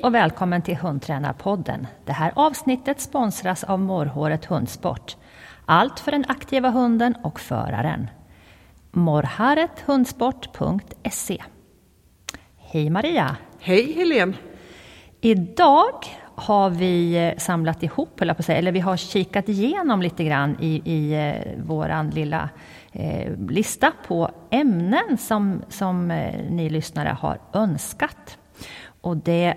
Hej och välkommen till Hundtränarpodden. Det här avsnittet sponsras av Morrhåret Hundsport. Allt för den aktiva hunden och föraren. morrharethundsport.se Hej Maria! Hej Helene! Idag har vi eh, samlat ihop, eller, på sig, eller vi har kikat igenom lite grann i, i eh, våran lilla eh, lista på ämnen som, som eh, ni lyssnare har önskat. Och det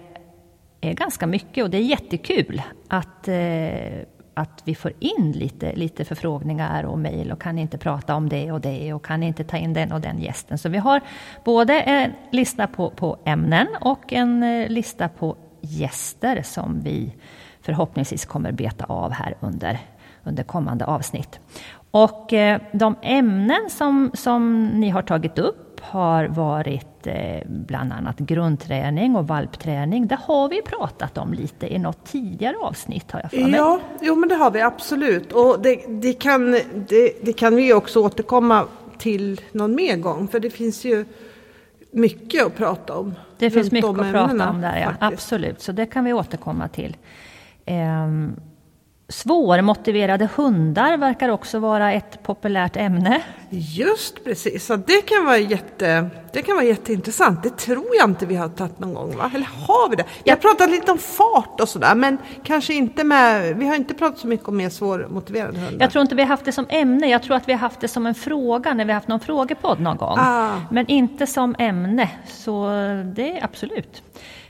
ganska mycket och det är jättekul att, eh, att vi får in lite, lite förfrågningar och mejl och kan inte prata om det och det och kan inte ta in den och den gästen. Så vi har både en lista på, på ämnen och en eh, lista på gäster som vi förhoppningsvis kommer beta av här under, under kommande avsnitt. Och eh, de ämnen som, som ni har tagit upp har varit eh, bland annat grundträning och valpträning. Det har vi pratat om lite i något tidigare avsnitt har jag för mig. Ja, jo men det har vi absolut. Och det, det kan, det, det, kan vi också återkomma till någon mer gång. För det finns ju mycket att prata om. Det finns mycket att prata om där, ja. Absolut. Så det kan vi återkomma till. Um, Svårmotiverade hundar verkar också vara ett populärt ämne. Just precis, så det kan vara, jätte, det kan vara jätteintressant. Det tror jag inte vi har tagit någon gång, va? eller har vi det? Vi har pratat lite om fart och sådär, men kanske inte med, vi har inte pratat så mycket om mer svårmotiverade hundar. Jag tror inte vi har haft det som ämne, jag tror att vi har haft det som en fråga när vi har haft någon frågepodd någon gång. Ah. Men inte som ämne, så det är absolut.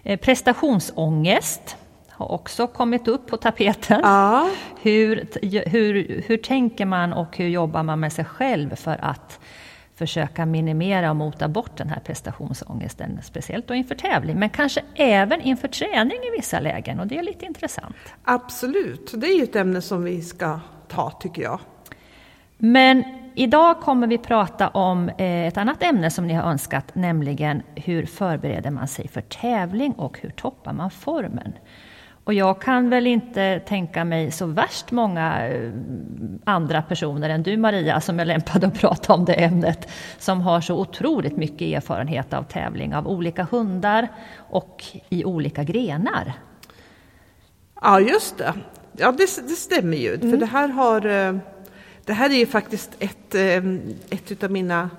Eh, prestationsångest har också kommit upp på tapeten. Ja. Hur, hur, hur tänker man och hur jobbar man med sig själv för att försöka minimera och mota bort den här prestationsångesten, speciellt då inför tävling, men kanske även inför träning i vissa lägen och det är lite intressant. Absolut, det är ju ett ämne som vi ska ta tycker jag. Men idag kommer vi prata om eh, ett annat ämne som ni har önskat, nämligen hur förbereder man sig för tävling och hur toppar man formen? Och jag kan väl inte tänka mig så värst många eh, andra personer än du Maria som är lämpad att prata om det ämnet, som har så otroligt mycket erfarenhet av tävling av olika hundar och i olika grenar. Ja, just det. Ja, det, det stämmer ju. Mm. För det här, har, eh, det här är ju faktiskt ett, eh, ett av mina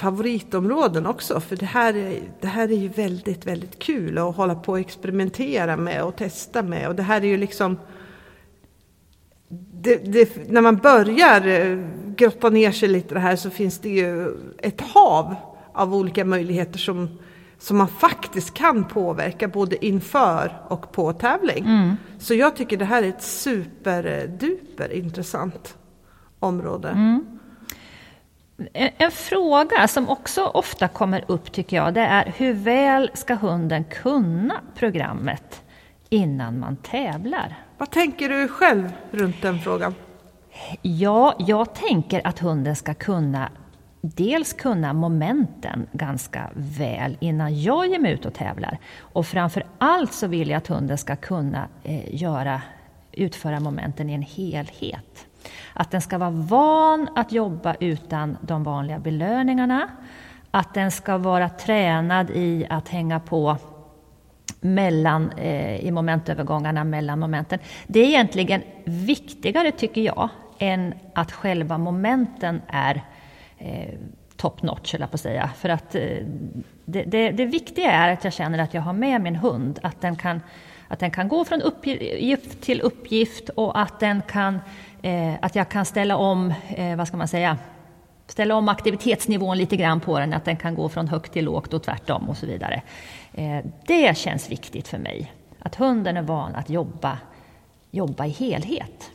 favoritområden också. För det här, det här är ju väldigt, väldigt kul att hålla på och experimentera med och testa med. Och det här är ju liksom... Det, det, när man börjar eh, grotta ner sig lite det här så finns det ju ett hav av olika möjligheter som, som man faktiskt kan påverka både inför och på tävling. Mm. Så jag tycker det här är ett superduper intressant område. Mm. En fråga som också ofta kommer upp tycker jag, det är hur väl ska hunden kunna programmet innan man tävlar? Vad tänker du själv runt den frågan? Ja, jag tänker att hunden ska kunna dels kunna momenten ganska väl innan jag ger mig ut och tävlar. Och framför allt så vill jag att hunden ska kunna eh, göra, utföra momenten i en helhet. Att den ska vara van att jobba utan de vanliga belöningarna. Att den ska vara tränad i att hänga på mellan, eh, i momentövergångarna mellan momenten. Det är egentligen viktigare, tycker jag, än att själva momenten är eh, top notch, eller på att säga. För att eh, det, det, det, viktiga är att jag känner att jag har med min hund, att den kan, att den kan gå från uppgift till uppgift och att den kan att jag kan ställa om, eh, vad ska man säga, ställa om aktivitetsnivån lite grann på den, att den kan gå från högt till lågt och tvärtom och så vidare. Eh, det känns viktigt för mig, att hunden är van att jobba, jobba i helhet.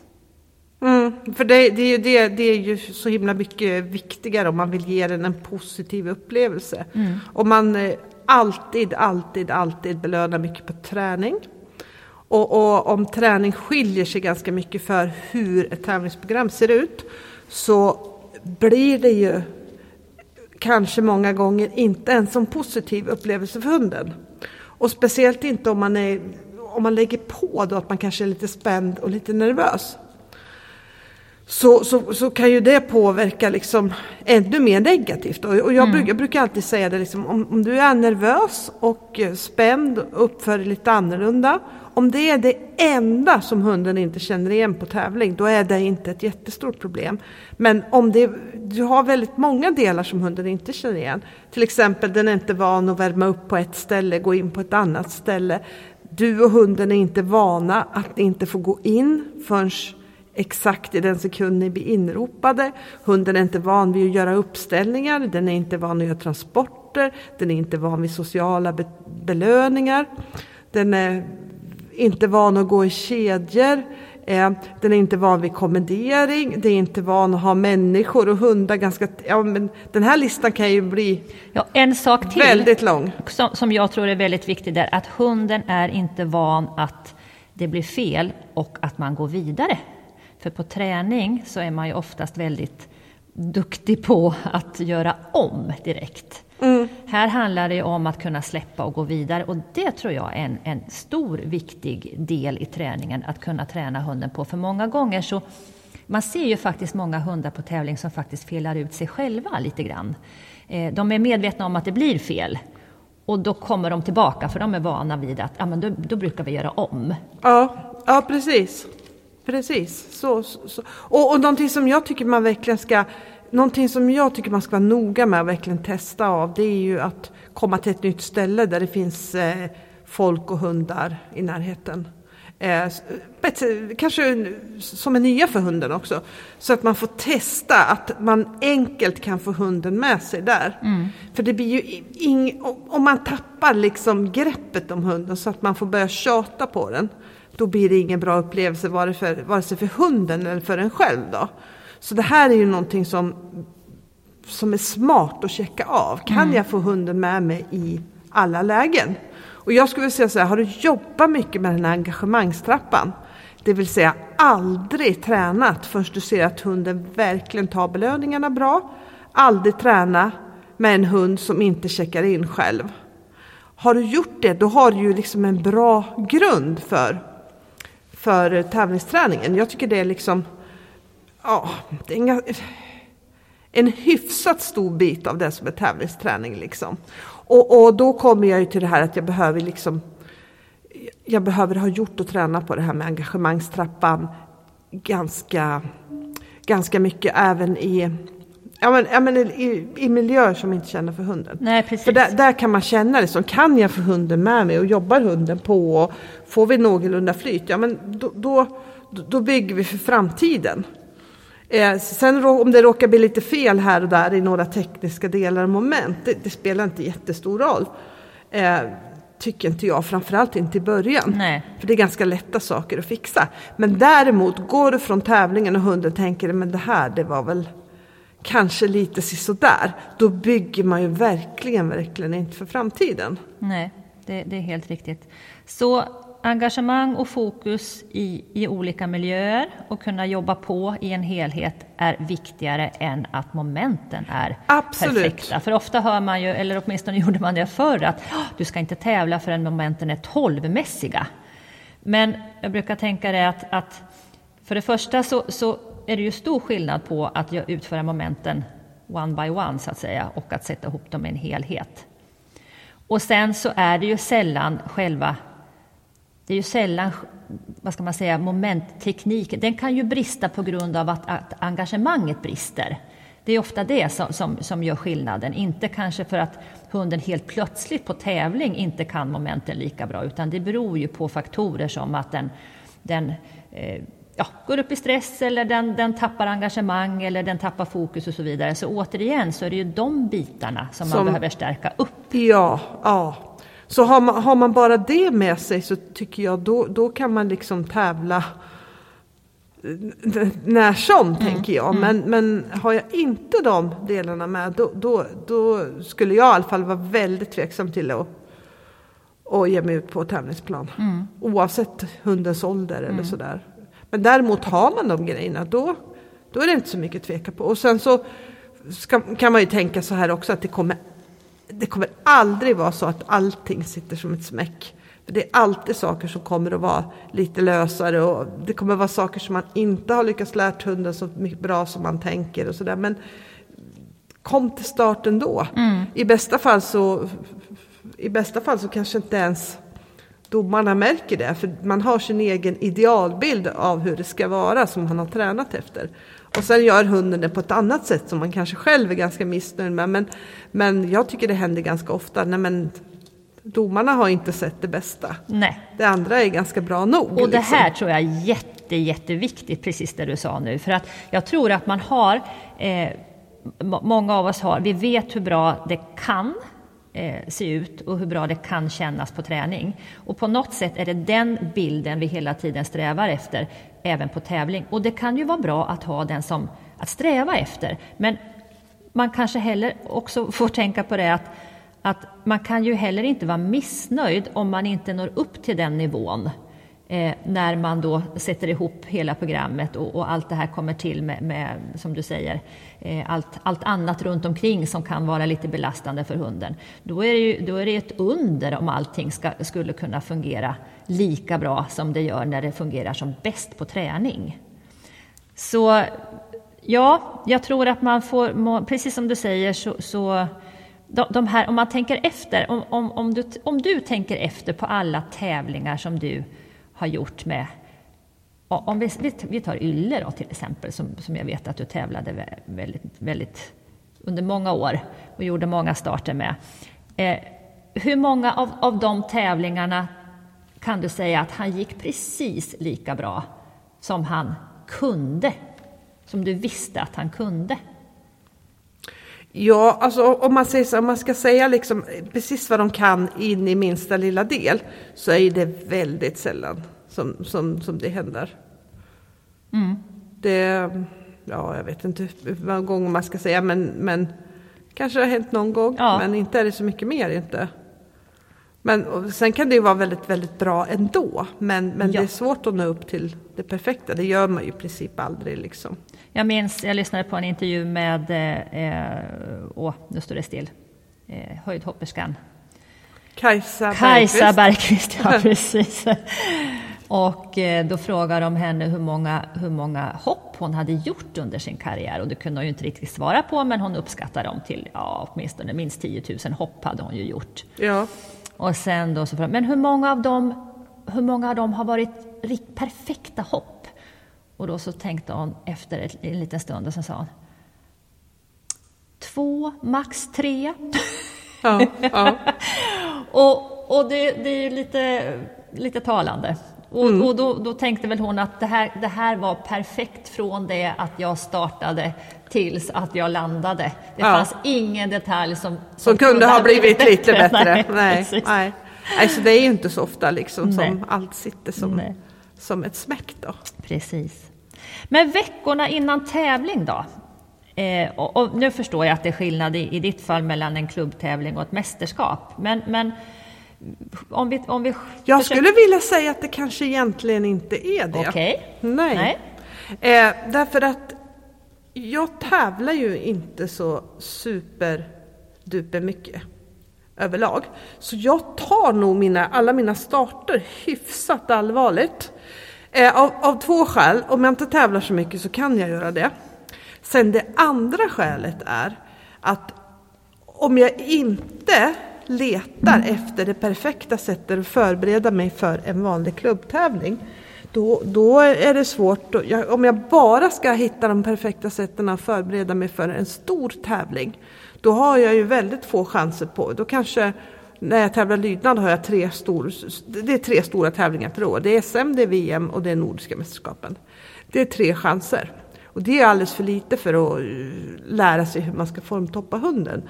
Mm, för det, det, är ju det, det är ju så himla mycket viktigare om man vill ge den en positiv upplevelse. Mm. Om man eh, alltid, alltid, alltid belönar mycket på träning och, och, om träning skiljer sig ganska mycket för hur ett tävlingsprogram ser ut så blir det ju kanske många gånger inte en så positiv upplevelse för hunden. Och speciellt inte om man, är, om man lägger på då att man kanske är lite spänd och lite nervös. så, så, så kan ju det påverka liksom ännu mer negativt. Och, jag, Mm. brukar, jag brukar alltid säga det, liksom, om, om du är nervös och spänd och uppför dig lite annorlunda. Om det är det enda som hunden inte känner igen på tävling, då är det inte ett jättestort problem. Men om det, du har väldigt många delar som hunden inte känner igen. Till exempel, den är inte van att värma upp på ett ställe, gå in på ett annat ställe. Du och hunden är inte vana att inte få gå in förrän exakt i den sekund ni blir inropade. Hunden är inte van vid att göra uppställningar, den är inte van att göra transporter, den är inte van vid sociala be belöningar. Den är inte van att gå i kedjor. Eh, den är inte van vid kommendering, den är inte van att ha människor och hundar ganska... Ja, men den här listan kan ju bli Ja, en sak till väldigt lång. som, som jag tror är väldigt viktig där, att hunden är inte van att det blir fel och att man går vidare. För på träning så är man ju oftast väldigt duktig på att göra om direkt. Här handlar det om att kunna släppa och gå vidare och det tror jag är en, en stor viktig del i träningen att kunna träna hunden på. För många gånger så man ser ju faktiskt många hundar på tävling som faktiskt felar ut sig själva lite grann. Eh, de är medvetna om att det blir fel och då kommer de tillbaka för de är vana vid att ja, men då, då brukar vi göra om. Ja, ja precis. Precis. Så, så, så. Och, och någonting som jag tycker man verkligen ska Någonting som jag tycker man ska vara noga med att verkligen testa av det är ju att komma till ett nytt ställe där det finns eh, folk och hundar i närheten. Eh, kanske som är nya för hunden också. Så att man får testa att man enkelt kan få hunden med sig där. För det blir ju ing, om- om man tappar liksom greppet om hunden så att man får börja tjata på den. Då blir det ingen bra upplevelse vare, för, vare sig för hunden eller för en själv. Då. Så det här är ju någonting som, som är smart att checka av. Kan jag få hunden med mig i alla lägen? Och jag skulle säga så här, har du jobbat mycket med den här engagemangstrappan, det vill säga aldrig tränat förrän du ser att hunden verkligen tar belöningarna bra, aldrig träna med en hund som inte checkar in själv. Har du gjort det, då har du ju liksom en bra grund för, för tävlingsträningen. Jag tycker det är liksom, ja, det är en, en hyfsat stor bit av det som är tävlingsträning. Liksom. Och, och då kommer jag ju till det här att jag behöver liksom jag behöver ha gjort och tränat på det här med engagemangstrappan ganska, ganska mycket även i, ja men, ja men i, i miljöer som inte känner för hunden. Nej, precis. För där, där kan man känna det som, kan jag få hunden med mig och jobbar hunden på och får vi någorlunda flyt, ja men då, då, då bygger vi för framtiden. Eh, sen om det råkar bli lite fel här och där i några tekniska delar och moment, det, det spelar inte jättestor roll. Eh, tycker inte jag, framförallt inte i början. Nej. För det är ganska lätta saker att fixa. Men däremot, går du från tävlingen och hunden tänker, men det här, det var väl kanske lite sisådär. Då bygger man ju verkligen, verkligen inte för framtiden. Nej, det, det är helt riktigt. Så engagemang och fokus i, i olika miljöer och kunna jobba på i en helhet är viktigare än att momenten är Absolut. perfekta. För ofta hör man ju, eller åtminstone gjorde man det förr, att "Ah, du ska inte tävla förrän momenten är tolvmässiga. Men jag brukar tänka det att, att för det första så, så är det ju stor skillnad på att jag utföra momenten one by one så att säga och att sätta ihop dem i en helhet. Och sen så är det ju sällan själva, det är ju sällan, vad ska man säga, momenttekniken, den kan ju brista på grund av att, att engagemanget brister. Det är ofta det som, som, som gör skillnaden, inte kanske för att hunden helt plötsligt på tävling inte kan momenten lika bra, utan det beror ju på faktorer som att den, den eh, ja, går upp i stress eller den, den tappar engagemang eller den tappar fokus och så vidare. Så återigen så är det ju de bitarna som, man Som- behöver stärka upp. Ja, ja. Så har man, har man bara det med sig så tycker jag då, då kan man liksom tävla n- när som, tänker jag. Men, men har jag inte de delarna med, då, då, då skulle jag i alla fall vara väldigt tveksam till att, att ge mig ut på tävlingsplan. Oavsett hundens ålder eller sådär. Men däremot har man de grejerna, då, då är det inte så mycket att tveka på. Och sen så ska, kan man ju tänka så här också att det kommer det kommer aldrig vara så att allting sitter som ett smäck För det är alltid saker som kommer att vara lite lösare och det kommer att vara saker som man inte har lyckats lärt hunden så bra som man tänker och sådär. Men kom till start ändå. Mm. I bästa fall så i bästa fall så kanske inte ens domarna märker det. För man har sin egen idealbild av hur det ska vara som man har tränat efter. Och sen gör hunden det på ett annat sätt som man kanske själv är ganska missnöjd med. Men, men jag tycker det händer ganska ofta. Nej, men domarna har inte sett det bästa. Nej. Det andra är ganska bra nog. Och det liksom. här tror jag är jätte, jätteviktigt, precis det du sa nu. För att jag tror att man har, eh, många av oss har, vi vet hur bra det kan Eh, se ut och hur bra det kan kännas på träning. Och på något sätt är det den bilden vi hela tiden strävar efter, även på tävling. Och det kan ju vara bra att ha den som att sträva efter. Men man kanske heller också får tänka på det att, att man kan ju heller inte vara missnöjd om man inte når upp till den nivån eh, när man då sätter ihop hela programmet och, och allt det här kommer till med, med som du säger, eh, allt, allt annat runt omkring som kan vara lite belastande för hunden. Då är det, ju, då är det ett under om allting ska, skulle kunna fungera lika bra som det gör när det fungerar som bäst på träning. Så ja, jag tror att man får, precis som du säger, så, så de, de här, om man tänker efter, om, om, om, du, om du tänker efter på alla tävlingar som du har gjort med om vi, vi tar Ylle då till exempel, som, som jag vet att du tävlade väldigt, väldigt under många år och gjorde många starter med. Eh, hur många av, av de tävlingarna kan du säga att han gick precis lika bra som han kunde? Som du visste att han kunde? Ja, alltså om man, säger så, om man ska säga liksom precis vad de kan in i minsta lilla del så är det väldigt sällan som, som, som det händer. Mm. Det, ja jag vet inte hur många gånger man ska säga men, men kanske det har hänt någon gång ja. men inte är det så mycket mer inte. Men sen kan det ju vara väldigt, väldigt bra ändå. Men, men ja. det är svårt att nå upp till det perfekta. Det gör man ju i princip aldrig liksom. Jag minns, jag lyssnade på en intervju med, eh, åh, nu står det still, eh, höjdhopperskan. Kajsa. Kajsa Bergqvist, ja precis. Och eh, då frågade de henne hur många, hur många hopp hon hade gjort under sin karriär och det kunde hon ju inte riktigt svara på men hon uppskattade dem till ja, åtminstone minst 10 000 hopp hade hon ju gjort. Ja. Och sen då så men hur många av dem, hur många av dem har varit perfekta hopp? Och då så tänkte hon efter ett, en liten stund och så sa hon Två, max tre. Ja, ja. och och det, det är ju lite, lite talande. Och, mm. och då, då, tänkte väl hon att det här, det här var perfekt från det att jag startade tills att jag landade. Det ja. fanns ingen detalj som, som, som kunde ha blivit bättre. lite bättre. Nej, nej, nej. Alltså det är ju inte så ofta liksom som allt sitter som, som ett smäck då. Precis. Men veckorna innan tävling då? Eh, och, och, nu förstår jag att det är skillnad i, i ditt fall mellan en klubbtävling och ett mästerskap. Men, men om vi, om vi jag försöker... skulle vilja säga att det kanske egentligen inte är det. Okay. Nej. Nej. Eh, därför att jag tävlar ju inte så superduper mycket överlag. Så jag tar nog mina, alla mina starter hyfsat allvarligt. Eh, av, av två skäl. Om jag inte tävlar så mycket så kan jag göra det. Sen det andra skälet är att om jag inte letar efter det perfekta sättet att förbereda mig för en vanlig klubbtävling, då, då är det svårt. Jag, om jag bara ska hitta de perfekta sätten att förbereda mig för en stor tävling, då har jag ju väldigt få chanser på. Då kanske när jag tävlar lydnad har jag tre, stor, det är tre stora tävlingar per år. Det är SM, det är VM och det är Nordiska mästerskapen. Det är tre chanser. Och det är alldeles för lite för att eh, lära sig hur man ska formtoppa hunden.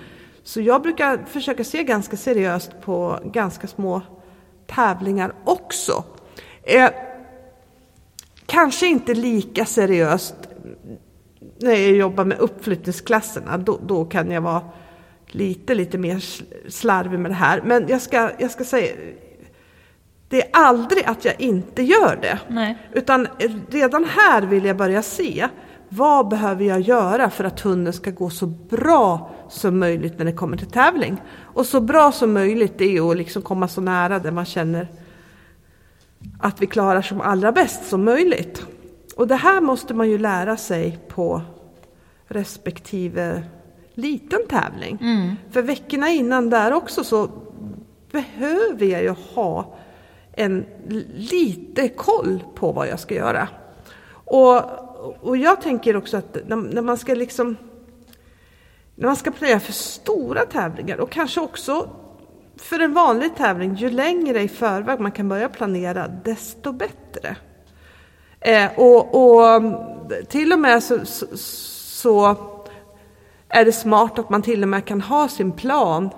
Så jag brukar försöka se ganska seriöst på ganska små tävlingar också. Eh, Kanske inte lika seriöst när jag jobbar med uppflyttningsklasserna. Då, då kan jag vara lite, lite mer slarvig med det här. Men jag ska, jag ska säga, det är aldrig att jag inte gör det. Nej. Utan redan här vill jag börja se vad behöver jag göra för att hunden ska gå så bra som möjligt när det kommer till tävling? Och så bra som möjligt är att liksom komma så nära där man känner att vi klarar som allra bäst som möjligt. Och det här måste man ju lära sig på respektive liten tävling. Mm. För veckorna innan där också så behöver jag ju ha en lite koll på vad jag ska göra. Och, och jag tänker också att när, när man ska liksom när man ska planera för stora tävlingar och kanske också för en vanlig tävling, ju längre i förväg man kan börja planera, desto bättre. Eh, och, och, till och med så, så, så, är det smart att man till och med kan ha sin plan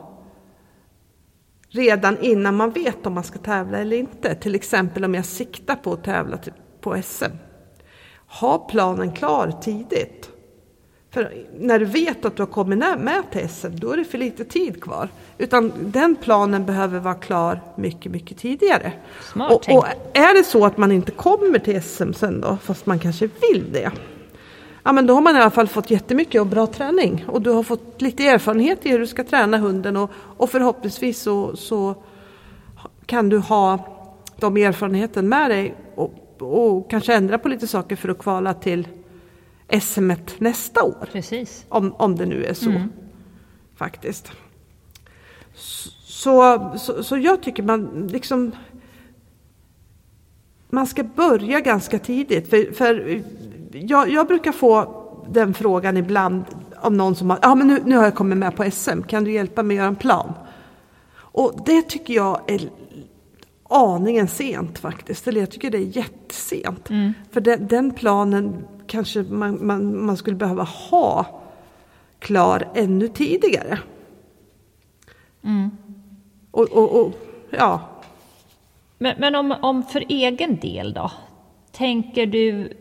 redan innan man vet om man ska tävla eller inte. Till exempel om jag siktar på att tävla typ på SM. Ha planen klar tidigt. För när du vet att du har kommit med till SM, då är det för lite tid kvar. Utan den planen behöver vara klar mycket, mycket tidigare. Smart och, och, är det så att man inte kommer till SM sen då, fast man kanske vill det. Ja men då har man i alla fall fått jättemycket och bra träning. Och du har fått lite erfarenhet i hur du ska träna hunden. Och, och förhoppningsvis så, så kan du ha de erfarenheten med dig. Och, och kanske ändra på lite saker för att kvala till SM nästa år. Precis. Om, om det nu är så. Mm. Faktiskt. Så, så, så jag tycker man liksom man ska börja ganska tidigt. För, för jag, jag, brukar få den frågan ibland om någon som har, ja men nu, nu har jag kommit med på SM, kan du hjälpa mig att göra en plan? Och det tycker jag är aningen sent faktiskt. Eller jag tycker det är jättesent. Mm. För den, den, planen kanske man, man, man skulle behöva ha klar ännu tidigare. Mm. Och, och, och, ja. Men, men om, om för egen del då? Tänker du,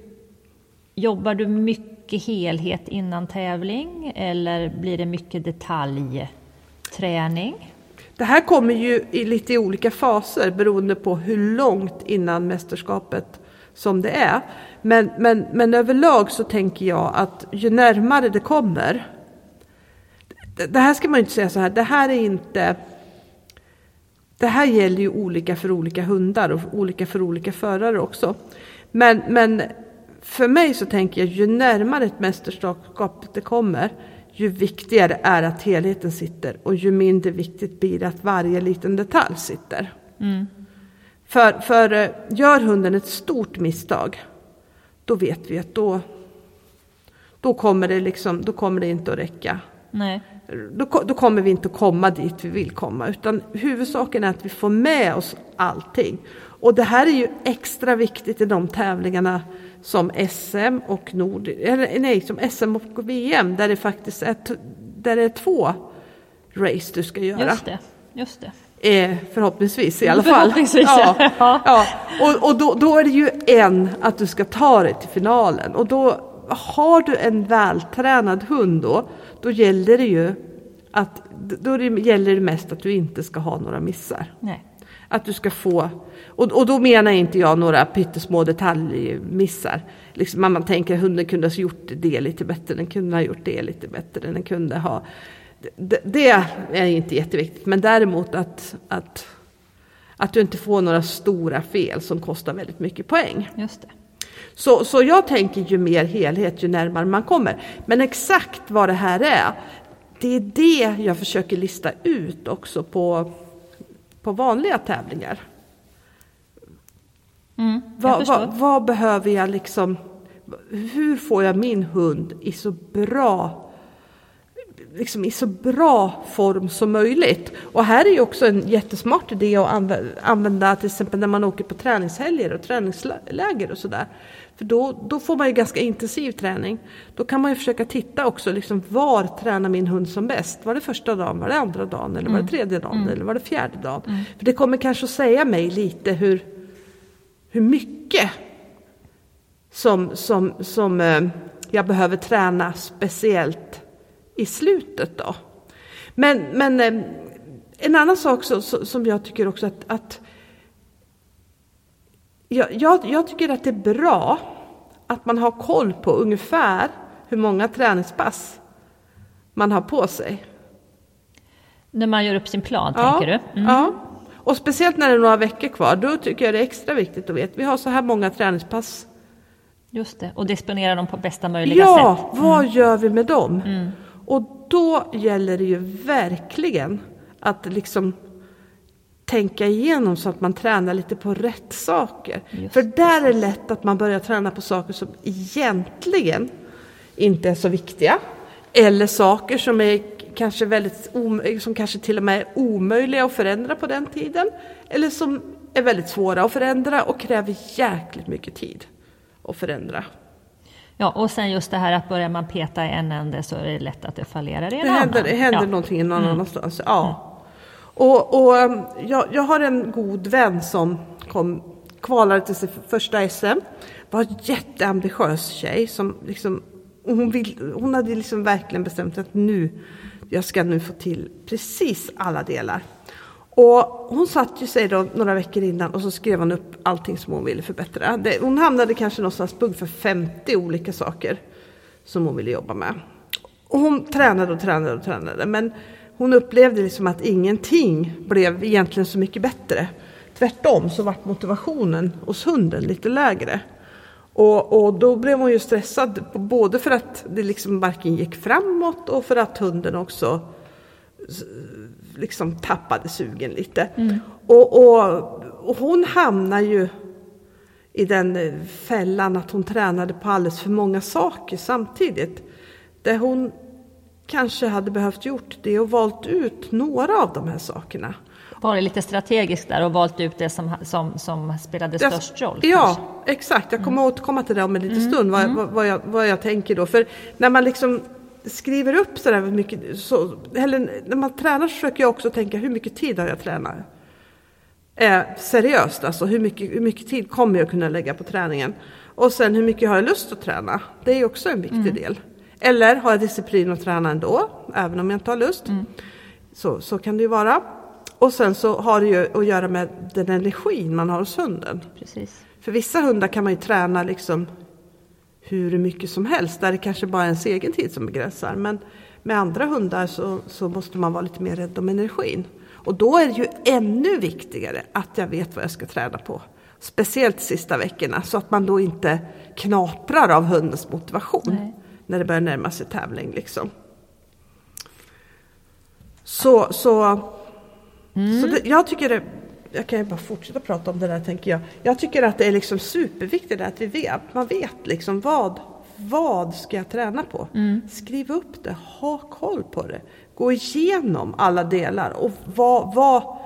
jobbar du mycket helhet innan tävling eller blir det mycket detaljträning? Det här kommer ju i lite olika faser beroende på hur långt innan mästerskapet som det är. Men, men, men överlag så tänker jag att ju närmare det kommer. Det här ska man ju inte säga så här, det här är inte det här gäller ju olika för olika hundar och olika för olika förare också. Men, men för mig så tänker jag ju närmare ett mästerskap det kommer, ju viktigare är att helheten sitter och ju mindre viktigt blir det att varje liten detalj sitter. Mm. För, för eh, gör hunden ett stort misstag, då vet vi att då, då, kommer, det liksom, då kommer det inte att räcka. Nej. Då, då, kommer vi inte att komma dit vi vill komma. Utan huvudsaken är att vi får med oss allting. Och det här är ju extra viktigt i de tävlingarna som SM och Nord, eller nej, som SM och VM där det faktiskt är, där det är två race du ska göra. Just det, just det. Eh, förhoppningsvis i alla fall. Ja, ja. Och, och då, då, är det ju en att du ska ta dig till finalen. Och då har du en vältränad hund då, då gäller det ju att då gäller det mest att du inte ska ha några missar. Nej. Att du ska få, och, och då menar inte jag några pyttesmå detaljmissar. Liksom man, man tänker att hunden kunde ha gjort det lite bättre, den kunde ha gjort det lite bättre, den kunde ha det, det, är inte jätteviktigt, men däremot att, att, att du inte får några stora fel som kostar väldigt mycket poäng. Just det. Så, så jag tänker ju mer helhet ju närmare man kommer. Men exakt vad det här är, det är det jag försöker lista ut också på, på vanliga tävlingar. Mm, vad, vad, vad behöver jag liksom, hur får jag min hund i så bra liksom i så bra form som möjligt. Och här är ju också en jättesmart idé att använda till exempel när man åker på träningshelger och träningsläger och sådär. För då, då får man ju ganska intensiv träning. Då kan man ju försöka titta också, liksom, var tränar min hund som bäst? Var det första dagen, var det andra dagen, eller var det mm. tredje dagen, mm. eller var det fjärde dagen? Mm. För det kommer kanske att säga mig lite hur, hur mycket som, som, som eh, jag behöver träna speciellt i slutet då. Men, men eh, en annan sak så, som jag tycker också att, att jag, jag, tycker att det är bra att man har koll på ungefär hur många träningspass man har på sig. När man gör upp sin plan, ja, tänker du? Mm. Ja, Och speciellt när det är några veckor kvar, då tycker jag det är extra viktigt att veta. Vi har så här många träningspass. Just det, och disponera dem på bästa möjliga ja, sätt. Ja, vad gör vi med dem? Mm. Och då gäller det ju verkligen att liksom tänka igenom så att man tränar lite på rätt saker. Just För där är det lätt att man börjar träna på saker som egentligen inte är så viktiga. Eller saker som är kanske väldigt, som kanske till och med är omöjliga att förändra på den tiden. Eller som är väldigt svåra att förändra och kräver jäkligt mycket tid att förändra. Ja, och sen just det här att börjar man peta i en ände så är det lätt att det fallerar i en det annan. Händer, det händer ja. någonting någon mm. annanstans. Ja. Mm. Och, och um, jag, jag, har en god vän som kom, kvalade till sitt första SM. Var en jätteambitiös tjej som liksom, hon, vill, hon hade liksom verkligen bestämt att nu, jag ska nu få till precis alla delar. Och hon satt ju sig då några veckor innan och så skrev hon upp allting som hon ville förbättra. Det, hon hamnade kanske någonstans bugg för 50 olika saker som hon ville jobba med. Och hon tränade och tränade och tränade men hon upplevde liksom att ingenting blev egentligen så mycket bättre. Tvärtom så vart motivationen hos hunden lite lägre. Och, och, då blev hon ju stressad, både för att det liksom varken gick framåt och för att hunden också liksom tappade sugen lite. Mm. Och, och, och, hon hamnar ju i den fällan att hon tränade på alldeles för många saker samtidigt. Det hon kanske hade behövt gjort det och valt ut några av de här sakerna. Varit lite strategisk där och valt ut det som, som, som spelade jag, störst roll? Ja, kanske. exakt. Jag kommer mm. återkomma till det om en liten mm. stund, vad, mm. vad, jag, vad jag tänker då. För när man liksom skriver upp sådär mycket, så, eller när man tränar så försöker jag också tänka hur mycket tid har jag tränat? Eh, seriöst alltså, hur mycket, hur mycket tid kommer jag kunna lägga på träningen? Och sen hur mycket har jag lust att träna? Det är också en viktig mm. del. Eller har jag disciplin att träna ändå, även om jag inte har lust? Mm. Så, så kan det ju vara. Och sen så har det ju att göra med den energin man har hos hunden. Precis. För vissa hundar kan man ju träna liksom hur mycket som helst, där det kanske bara är ens egen tid som begränsar. Men med andra hundar så, så måste man vara lite mer rädd om energin. Och då är det ju ännu viktigare att jag vet vad jag ska träna på. Speciellt sista veckorna, så att man då inte knaprar av hundens motivation. Nej. När det börjar närma sig tävling liksom. Så, så, mm. så det, jag tycker det jag kan ju bara fortsätta prata om det där tänker jag. Jag tycker att det är liksom superviktigt att vi vet, man vet liksom vad, vad ska jag träna på? Mm. Skriv upp det, ha koll på det. Gå igenom alla delar och vad, vad,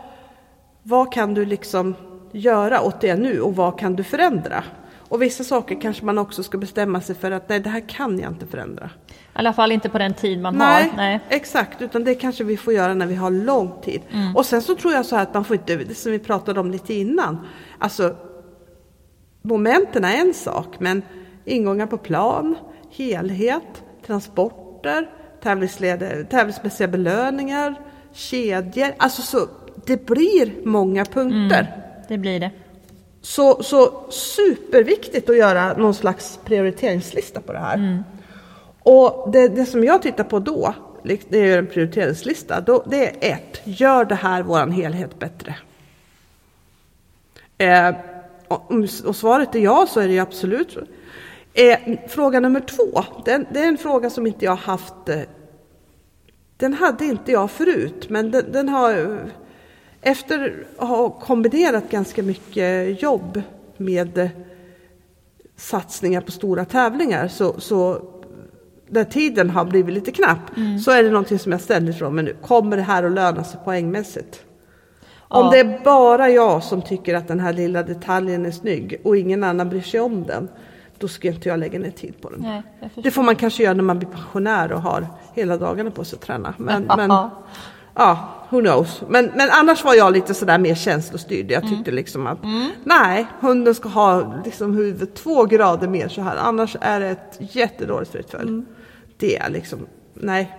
vad kan du liksom göra åt det nu och vad kan du förändra? Och vissa saker kanske man också ska bestämma sig för att nej, det här kan jag inte förändra. I alla fall inte på den tid man nej, har. Nej, exakt. Utan det kanske vi får göra när vi har lång tid. Mm. Och sen så tror jag så här att man får inte, det som vi pratade om lite innan. Alltså, momenten är en sak, men ingångar på plan, helhet, transporter, tävlingsmässiga belöningar, kedjor. Alltså så, det blir många punkter. Mm, det blir det. Så, så superviktigt att göra någon slags prioriteringslista på det här. Mm. Och det, det, som jag tittar på då, det är en prioriteringslista, då, det är ett, gör det här våran helhet bättre? Eh, om, och svaret är ja så är det absolut. Eh, fråga nummer två, den, det är en fråga som inte jag haft, eh, den hade inte jag förut, men den, den har efter att ha kombinerat ganska mycket jobb med eh, satsningar på stora tävlingar så, så där tiden har blivit lite knapp mm. så är det någonting som jag ständigt frågar mig nu. Kommer det här att löna sig poängmässigt? Ja. Om det är bara jag som tycker att den här lilla detaljen är snygg och ingen annan bryr sig om den. Då ska inte jag lägga ner tid på den. Nej, det får man kanske göra när man blir pensionär och har hela dagarna på sig att träna. Men, men ja, who knows. Men, men annars var jag lite sådär mer känslostyrd. Jag tyckte mm. liksom att mm. nej, hunden ska ha liksom huvudet två grader mer så här. Annars är det ett jättedåligt fritt följ. Mm. Det är liksom, nej.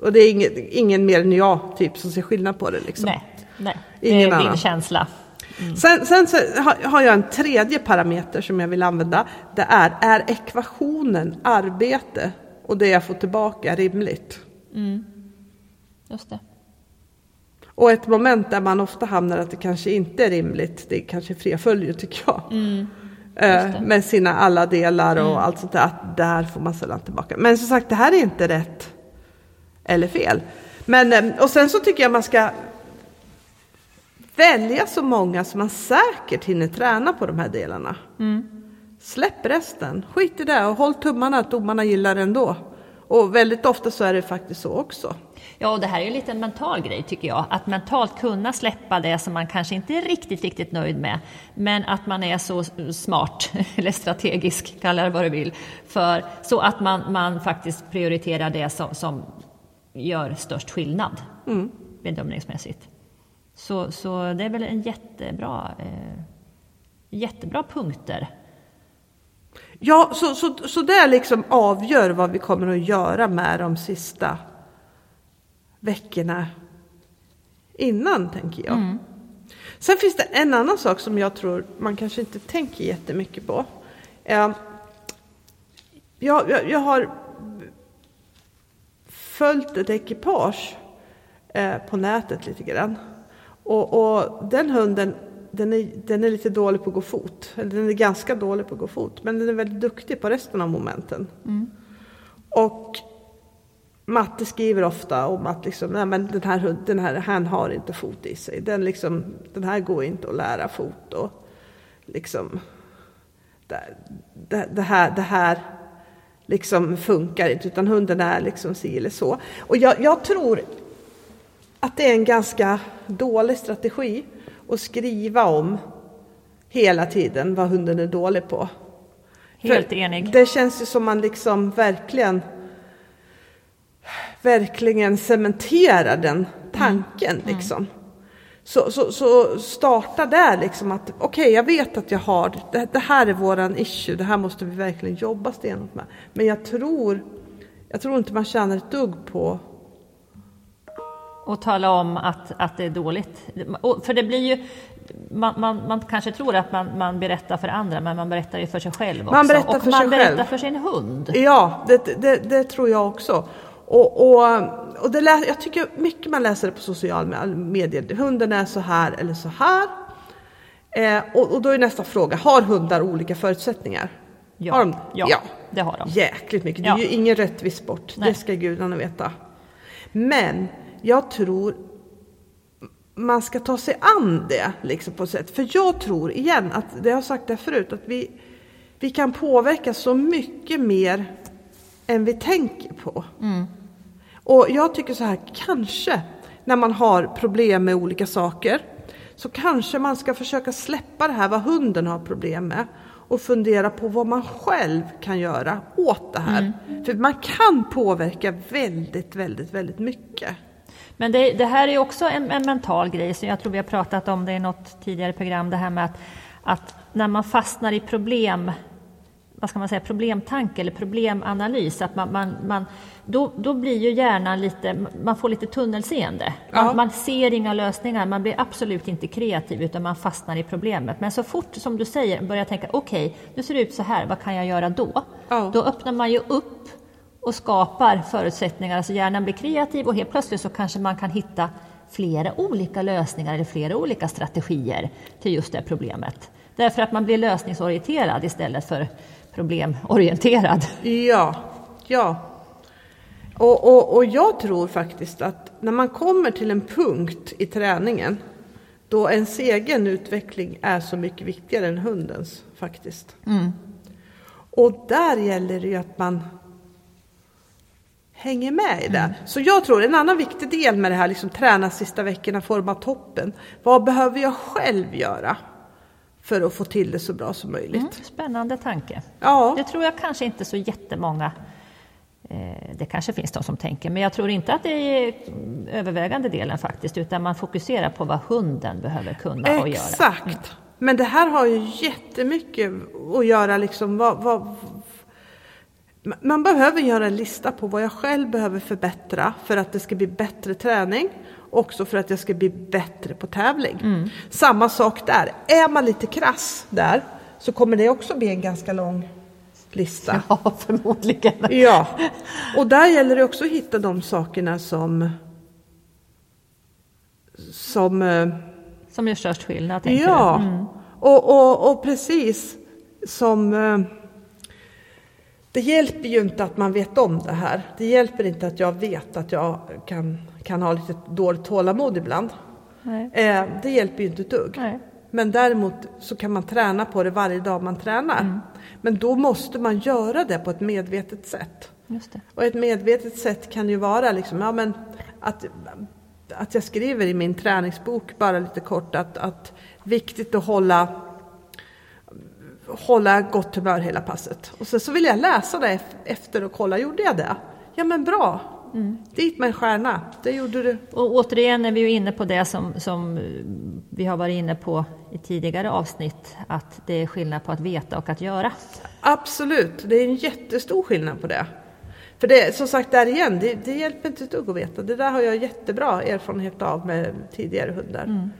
Och det är ingen, ingen mer än jag typ som ser skillnad på det liksom. Nej, nej. Ingen det är din känsla. Mm. Sen, sen så har jag en tredje parameter som jag vill använda. Det är, är ekvationen arbete och det jag får tillbaka rimligt? Mm. Just det. Och ett moment där man ofta hamnar att det kanske inte är rimligt, det är kanske freföljer tycker jag. Mm. Eh, med sina alla delar och mm. allt sånt där, att där får man sällan tillbaka. Men som sagt, det här är inte rätt eller fel. Men, eh, och sen så tycker jag man ska välja så många som man säkert hinner träna på de här delarna. Mm. Släpp resten, skit i det och håll tummarna att domarna gillar det ändå. Och väldigt ofta så är det faktiskt så också. Ja, och det här är ju lite en mental grej tycker jag. Att mentalt kunna släppa det som man kanske inte är riktigt, riktigt nöjd med. Men att man är så smart, eller strategisk, kalla det vad du vill. För, så att man, man faktiskt prioriterar det som, som gör störst skillnad mm. bedömningsmässigt. Så, så det är väl en jättebra, eh, jättebra punkter. Ja, så, så, så det liksom avgör vad vi kommer att göra med de sista veckorna innan, tänker jag. Mm. Sen finns det en annan sak som jag tror man kanske inte tänker jättemycket på. Eh, jag, jag, jag har följt ett ekipage eh, på nätet lite grann. Och, och, den hunden, den är, den är lite dålig på att gå fot. Eller den är ganska dålig på att gå fot. Men den är väldigt duktig på resten av momenten. Mm. Och Matte skriver ofta om att liksom, nej, men den, här, den här, han har inte fot i sig. Den, liksom, den här går inte att lära fot. Och liksom, det, det, det här, det här liksom funkar inte, utan hunden är liksom si eller så. Och jag, jag tror att det är en ganska dålig strategi att skriva om hela tiden vad hunden är dålig på. Helt För enig. Det känns ju som man liksom verkligen verkligen cementerar den tanken. Mm. Liksom. Så, så, så starta där liksom att okej, okay, jag vet att jag har det, det här är våran issue, det här måste vi verkligen jobba stenhårt med. Men jag tror, jag tror inte man tjänar ett dugg på och tala om att, att det är dåligt. För det blir ju, man, man, man kanske tror att man, man berättar för andra, men man berättar ju för sig själv också. Man berättar och för man sig berättar själv. för sin hund. Ja, det, det, det tror jag också. Och, och, och det lä, jag tycker mycket man läser det på sociala medier. Hunden är så här eller så här. Eh, och, och, då är nästa fråga, har hundar olika förutsättningar? Ja, har de? ja, ja. det har de. Jäkligt mycket. Det är ju ingen rättvis sport, Nej. det ska gudarna veta. Men jag tror man ska ta sig an det liksom på sätt. För jag tror igen, att det har sagt det förut, att vi, vi kan påverka så mycket mer än vi tänker på. Mm. Och jag tycker så här, kanske när man har problem med olika saker så kanske man ska försöka släppa det här vad hunden har problem med och fundera på vad man själv kan göra åt det här. Mm. För man kan påverka väldigt, väldigt, väldigt mycket. Men det, det här är också en, en, mental grej, så jag tror vi har pratat om det i något tidigare program, det här med att, att när man fastnar i problem vad ska man säga, problemtanke eller problemanalys. Att man, man, man, då, då blir ju hjärnan lite, man får lite tunnelseende. Man, ja. man ser inga lösningar, man blir absolut inte kreativ utan man fastnar i problemet. Men så fort som du säger börjar tänka, okej, okay, nu ser det ut så här, vad kan jag göra då? Ja. Då öppnar man ju upp och skapar förutsättningar, alltså hjärnan blir kreativ och helt plötsligt så kanske man kan hitta flera olika lösningar eller flera olika strategier till just det problemet. Därför att man blir lösningsorienterad istället för problemorienterad. Ja, ja. Och, och, och jag tror faktiskt att när man kommer till en punkt i träningen då ens egen utveckling är så mycket viktigare än hundens faktiskt. Mm. Och där gäller det ju att man hänger med i det. Mm. Så jag tror en annan viktig del med det här, liksom träna sista veckorna, forma toppen. Vad behöver jag själv göra? för att få till det så bra som möjligt. Mm, spännande tanke. Ja. Det tror jag kanske inte så jättemånga eh, det kanske finns de som tänker, men jag tror inte att det är övervägande delen faktiskt, utan man fokuserar på vad hunden behöver kunna och göra. Exakt! Mm. Men det här har ju jättemycket att göra liksom vad, vad, man behöver göra en lista på vad jag själv behöver förbättra för att det ska bli bättre träning också för att jag ska bli bättre på tävling. Mm. Samma sak där. Är man lite krass där så kommer det också bli en ganska lång lista. Ja, förmodligen. Ja, och där gäller det också att hitta de sakerna som som eh, Som gör störst skillnad, Ja? Mm. och, och, och precis som... Det hjälper ju inte att man vet om det här. Det hjälper inte att jag vet att jag kan, kan ha lite dåligt tålamod ibland. Eh, Det hjälper ju inte ett dugg. Nej. Men däremot så kan man träna på det varje dag man tränar. Mm. Men då måste man göra det på ett medvetet sätt. Just det. Och ett medvetet sätt kan ju vara liksom, ja, men att, att jag skriver i min träningsbok bara lite kort att, att viktigt att hålla, hålla gott humör hela passet. Och sen så vill jag läsa det ef- efter och kolla, gjorde jag det? Ja men bra, dit med en stjärna, det gjorde du. Och återigen är vi ju inne på det som, som vi har varit inne på i tidigare avsnitt, att det är skillnad på att veta och att göra. Absolut, det är en jättestor skillnad på det. För det, som sagt, där igen, det, det hjälper inte ett dugg att veta. Det där har jag jättebra erfarenhet av med tidigare hundar.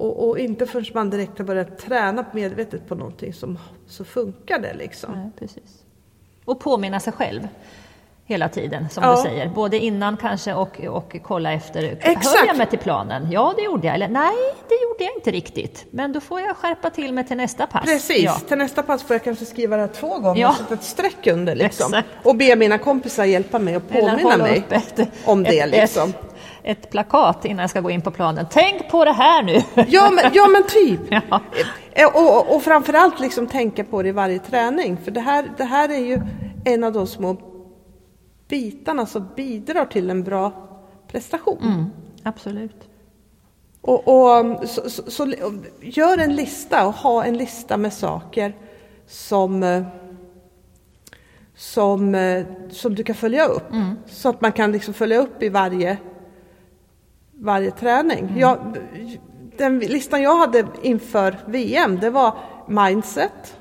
Och, och inte förrän man direkt har börjat träna medvetet på någonting som, så funkar det liksom. Nej, precis. Och påminna sig själv hela tiden, som Ja. du säger. Både innan kanske och, och kolla efter. Exakt. Höll jag mig till planen? Ja, det gjorde jag. Eller nej, det gjorde jag inte riktigt. Men då får jag skärpa till mig till nästa pass. Precis, Ja. till nästa pass får jag kanske skriva det här två gånger Ja. och sätta ett streck under liksom. Exakt. Och be mina kompisar hjälpa mig och påminna mig ett, om det ett, liksom. Ett, plakat innan jag ska gå in på planen. Tänk på det här nu! Ja men, ja men typ. Ja. Eh, Och, och, och framförallt liksom tänka på det i varje träning. För det här, det här är ju en av de små bitarna som bidrar till en bra prestation. Mm, absolut. Och, och så, så, så gör en lista och ha en lista med saker som, eh, som, eh, som du kan följa upp. Så att man kan liksom följa upp i varje, varje träning. Jag, den listan jag hade inför VM, det var mindset.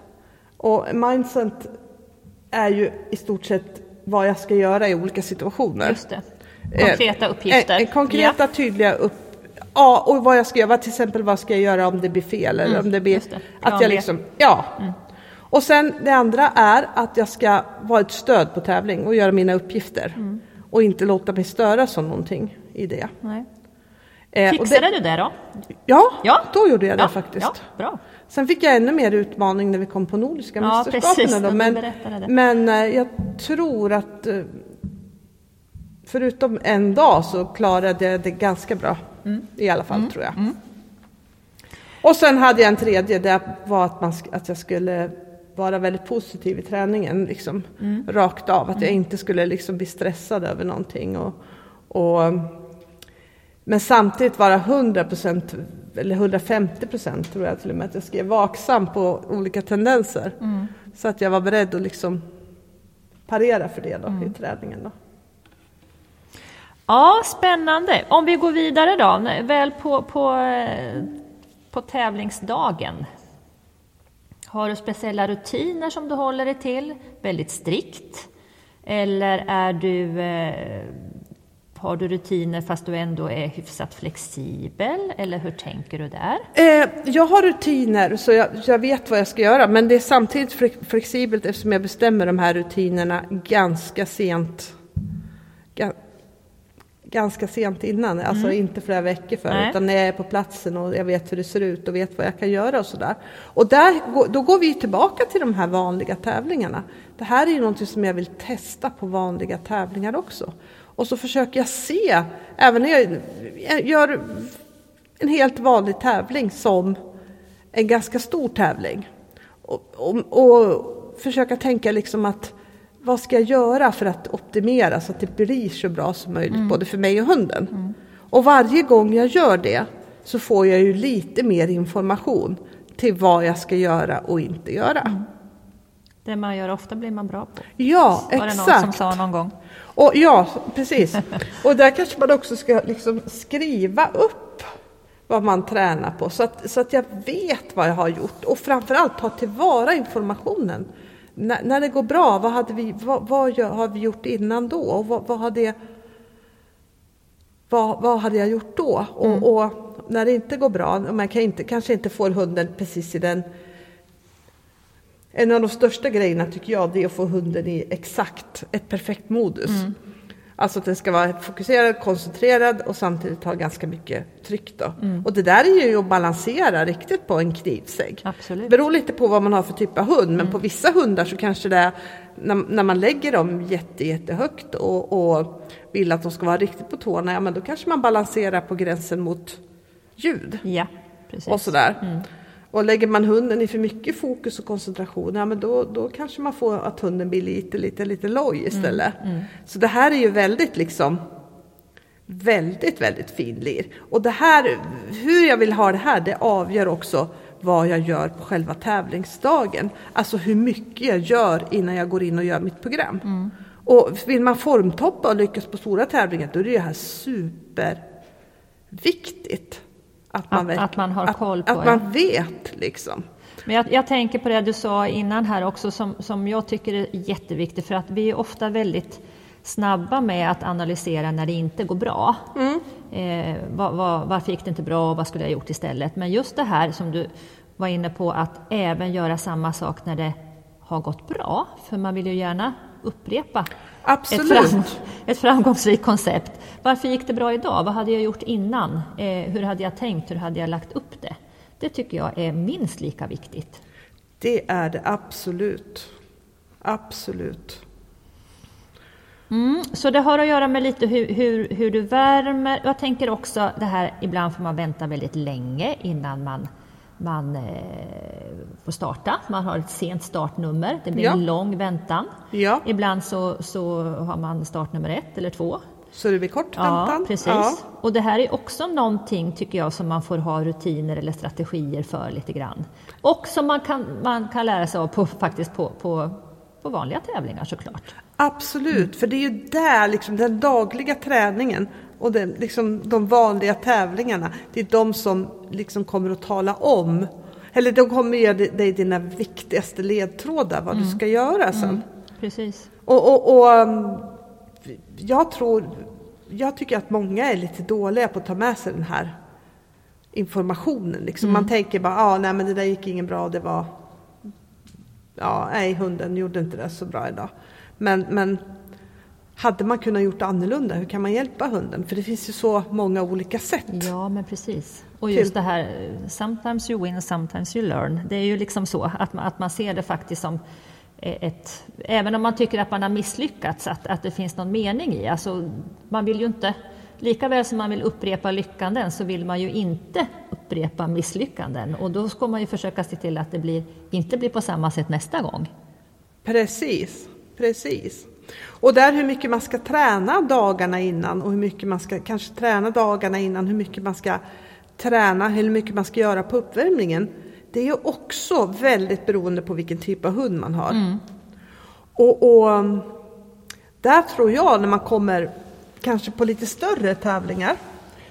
Och mindset är ju i stort sett vad jag ska göra i olika situationer. Just det. Konkreta Eh, uppgifter. eh, eh, konkreta, tydliga upp... Ja, och vad jag ska göra. Till exempel vad ska jag göra om det blir fel? Eller om det blir... Mm, det. Att jag liksom... Ja. Och sen det andra är att jag ska vara ett stöd på tävling och göra mina uppgifter. Mm. Och inte låta mig störas av någonting i det. Nej. Eh, Fixade du det då? Ja, Ja. då gjorde jag det Ja, faktiskt. Ja, bra. Sen fick jag ännu mer utmaning när vi kom på Nordiska Ja, mästerskapen. precis, men det. men eh, jag tror att eh, förutom en dag så klarade jag det ganska bra. Mm. I alla fall tror jag. Och sen hade jag en tredje, det var att, man, att jag skulle vara väldigt positiv i träningen. Liksom, Mm. Rakt av, att jag inte skulle liksom bli stressad över någonting. Och, och, men samtidigt vara 100% eller 150% tror jag till och med att jag skrev vaksam på olika tendenser. Mm. Så att jag var beredd att liksom parera för det då, Mm. i träningen. Då. Ja, spännande. Om vi går vidare då, väl på, på, eh, på tävlingsdagen. Har du speciella rutiner som du håller dig till, väldigt strikt? Eller är du, eh, har du rutiner fast du ändå är hyfsat flexibel? Eller hur tänker du där? Eh, jag har rutiner så jag, jag vet vad jag ska göra men det är samtidigt flex- flexibelt eftersom jag bestämmer de här rutinerna ganska sent. Ga, ganska sent innan, alltså inte flera veckor före Nej. utan när jag är på platsen och jag vet hur det ser ut och vet vad jag kan göra och sådär. Och där, då går vi tillbaka till de här vanliga tävlingarna. Det här är ju någonting som jag vill testa på vanliga tävlingar också. Och så försöker jag se, även när jag, gör en helt vanlig tävling som en ganska stor tävling. Och, och, och försöka tänka liksom att vad ska jag göra för att optimera så att det blir så bra som möjligt både för mig och hunden. Och varje gång jag gör det så får jag ju lite mer information till vad jag ska göra och inte göra. Det man gör ofta blir man bra på. Ja, Var det någon som exakt. sa någon gång. Och ja, precis. Och där kanske man också ska liksom skriva upp vad man tränar på så att, så att jag vet vad jag har gjort och framförallt ta tillvara informationen. N- när det går bra, vad, hade vi, vad, vad gör, har vi gjort innan då? Och vad, vad, hade, jag, vad, vad hade jag gjort då? Och, och när det inte går bra, man kan inte, kanske inte får hunden precis i den en av de största grejerna tycker jag det är att få hunden i exakt ett perfekt modus. Alltså att den ska vara fokuserad, koncentrerad och samtidigt ha ganska mycket tryck då. Mm. Och det där är ju att balansera riktigt på en knivsägg. Absolut. Beror lite på vad man har för typ av hund, men mm. på vissa hundar så kanske det är när, när man lägger dem jätte, jättehögt och, och vill att de ska vara riktigt på tårna, ja men då kanske man balanserar på gränsen mot ljud. Ja, precis. Och sådär. Mm. Och lägger man hunden i för mycket fokus och koncentration, ja men då, då kanske man får att hunden blir lite, lite, lite loj istället. Mm, mm. Så det här är ju väldigt liksom väldigt, väldigt fin lir. Och det här, hur jag vill ha det här, det avgör också vad jag gör på själva tävlingsdagen. Alltså hur mycket jag gör innan jag går in och gör mitt program. Mm. Och vill man formtoppa och lyckas på stora tävlingar, då är det här superviktigt. Att man, att, vet, att man har koll på Att, att man vet liksom. Men jag, jag, tänker på det du sa innan här också som, som jag tycker är jätteviktigt för att vi är ofta väldigt snabba med att analysera när det inte går bra. Mm. Eh, vad, vad, varför gick det inte bra och vad skulle jag gjort istället? Men just det här som du var inne på att även göra samma sak när det har gått bra, för man vill ju gärna upprepa Absolut. Ett, fram, ett framgångsrikt koncept. Varför gick det bra idag? Vad hade jag gjort innan? Eh, hur hade jag tänkt? Hur hade jag lagt upp det? Det tycker jag är minst lika viktigt. Det är det absolut. Absolut. Mm, så det har att göra med lite hur, hur, hur, du värmer. Jag tänker också det här, ibland får man vänta väldigt länge innan man man eh, får starta. Man har ett sent startnummer, det blir ja. en lång väntan. Ja. Ibland så, så har man startnummer ett eller två. Så det blir kort väntan? Ja, precis. Ja. Och det här är också någonting, tycker jag, som man får ha rutiner eller strategier för lite grann. Och som man kan, man kan lära sig av på, faktiskt på, på, på vanliga tävlingar såklart. Absolut, mm. för det är ju där, liksom, den dagliga träningen och den, liksom, de vanliga tävlingarna, det är de som liksom kommer att tala om, eller de kommer att ge dig dina viktigaste ledtrådar vad mm. du ska göra sen. Mm. Precis. Och, och, och, um, jag tror, jag tycker att många är lite dåliga på att ta med sig den här informationen. Liksom. Mm. Man tänker bara, ah, nej men det där gick ingen bra, det var, ja, nej hunden gjorde inte det så bra idag. Men, men hade man kunnat gjort annorlunda? Hur kan man hjälpa hunden? För det finns ju så många olika sätt. Ja, men precis. Och just det här, sometimes you win, sometimes you learn. Det är ju liksom så att man, att man ser det faktiskt som ett... Även om man tycker att man har misslyckats, att, att det finns någon mening i. Alltså, man vill ju inte... Lika väl som man vill upprepa lyckanden så vill man ju inte upprepa misslyckanden. Och då ska man ju försöka se till att det blir, inte blir på samma sätt nästa gång. Precis, precis. Och där hur mycket man ska träna dagarna innan och hur mycket man ska kanske träna dagarna innan, hur mycket man ska träna, hur mycket man ska göra på uppvärmningen. Det är också väldigt beroende på vilken typ av hund man har. Mm. Och, och, där tror jag när man kommer kanske på lite större tävlingar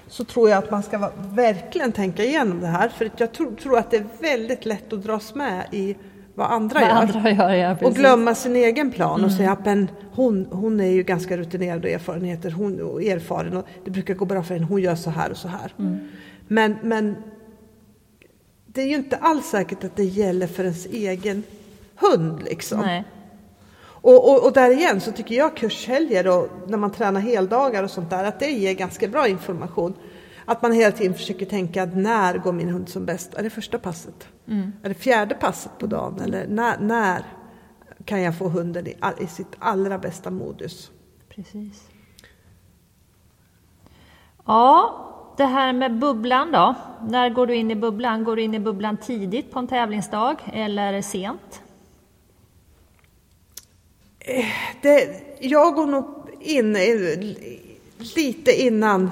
så tror jag att man ska verkligen tänka igenom det här. För jag tror, tror att det är väldigt lätt att dras med i vad andra vad gör. Andra gör ja, och glömma sin egen plan mm. och säga att hon, hon är ju ganska rutinerad och erfarenheter, hon, och erfaren och det brukar gå bra för henne, hon gör så här och så här. Mm. Men, men det är ju inte alls säkert att det gäller för ens egen hund liksom. Nej. Och, och, och, där igen så tycker jag kurshelger och när man tränar heldagar och sånt där att det ger ganska bra information. Att man hela tiden försöker tänka när går min hund som bäst? Är det första passet? Mm. Är det fjärde passet på dagen? Eller när, när kan jag få hunden i, i sitt allra bästa modus? Precis. Ja, det här med bubblan då. När går du in i bubblan? Går du in i bubblan tidigt på en tävlingsdag eller sent? Eh, det, jag går nog in lite innan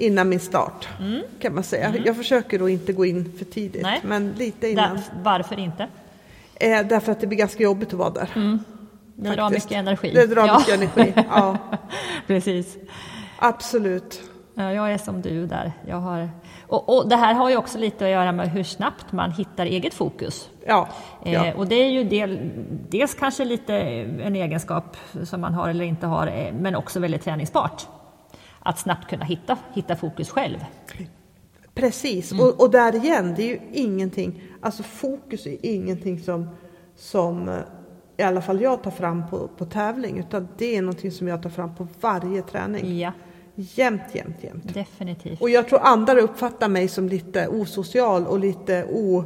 innan min start mm. kan man säga. Mm. Jag försöker då inte gå in för tidigt, Nej. men lite innan. Där, varför inte? Eh, därför att det blir ganska jobbigt att vara där. Mm. Det faktiskt. drar mycket energi. Det drar ja. mycket energi, ja. Precis. Absolut. Ja, jag är som du där. Jag har... Och, och, det här har ju också lite att göra med hur snabbt man hittar eget fokus. Ja, ja. Eh, och det är ju del, dels kanske lite en egenskap som man har eller inte har, eh, men också väldigt träningsbart att snabbt kunna hitta, hitta fokus själv. Precis, mm. och, och, där igen, det är ju ingenting, alltså fokus är ingenting som, som i alla fall jag tar fram på, på tävling, utan det är någonting som jag tar fram på varje träning. Ja, Jämt, jämt, jämt. definitivt. Och jag tror andra uppfattar mig som lite osocial och lite o...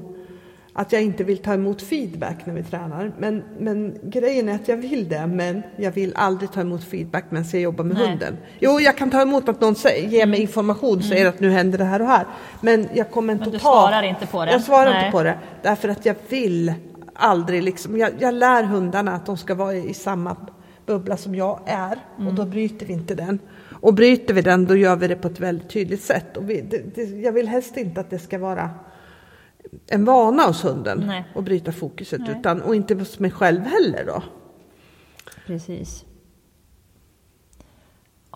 Att jag inte vill ta emot feedback när vi tränar. Men, men grejen är att jag vill det, men jag vill aldrig ta emot feedback medan jag jobbar med Nej. hunden. Jo, jag kan ta emot att någon säger, ger mig information, säger att nu händer det här och här. Men jag kommer inte Mm. Men att du ta... svarar inte på det? Jag svarar Nej. inte på det. Därför att jag vill aldrig liksom... Jag, jag lär hundarna att de ska vara i samma bubbla som jag är. Och Mm. då bryter vi inte den. Och bryter vi den, då gör vi det på ett väldigt tydligt sätt. Och vi, det, det, jag vill helst inte att det ska vara en vana hos hunden Nej. att bryta fokuset. Nej. Utan, och inte hos mig själv heller då. Precis.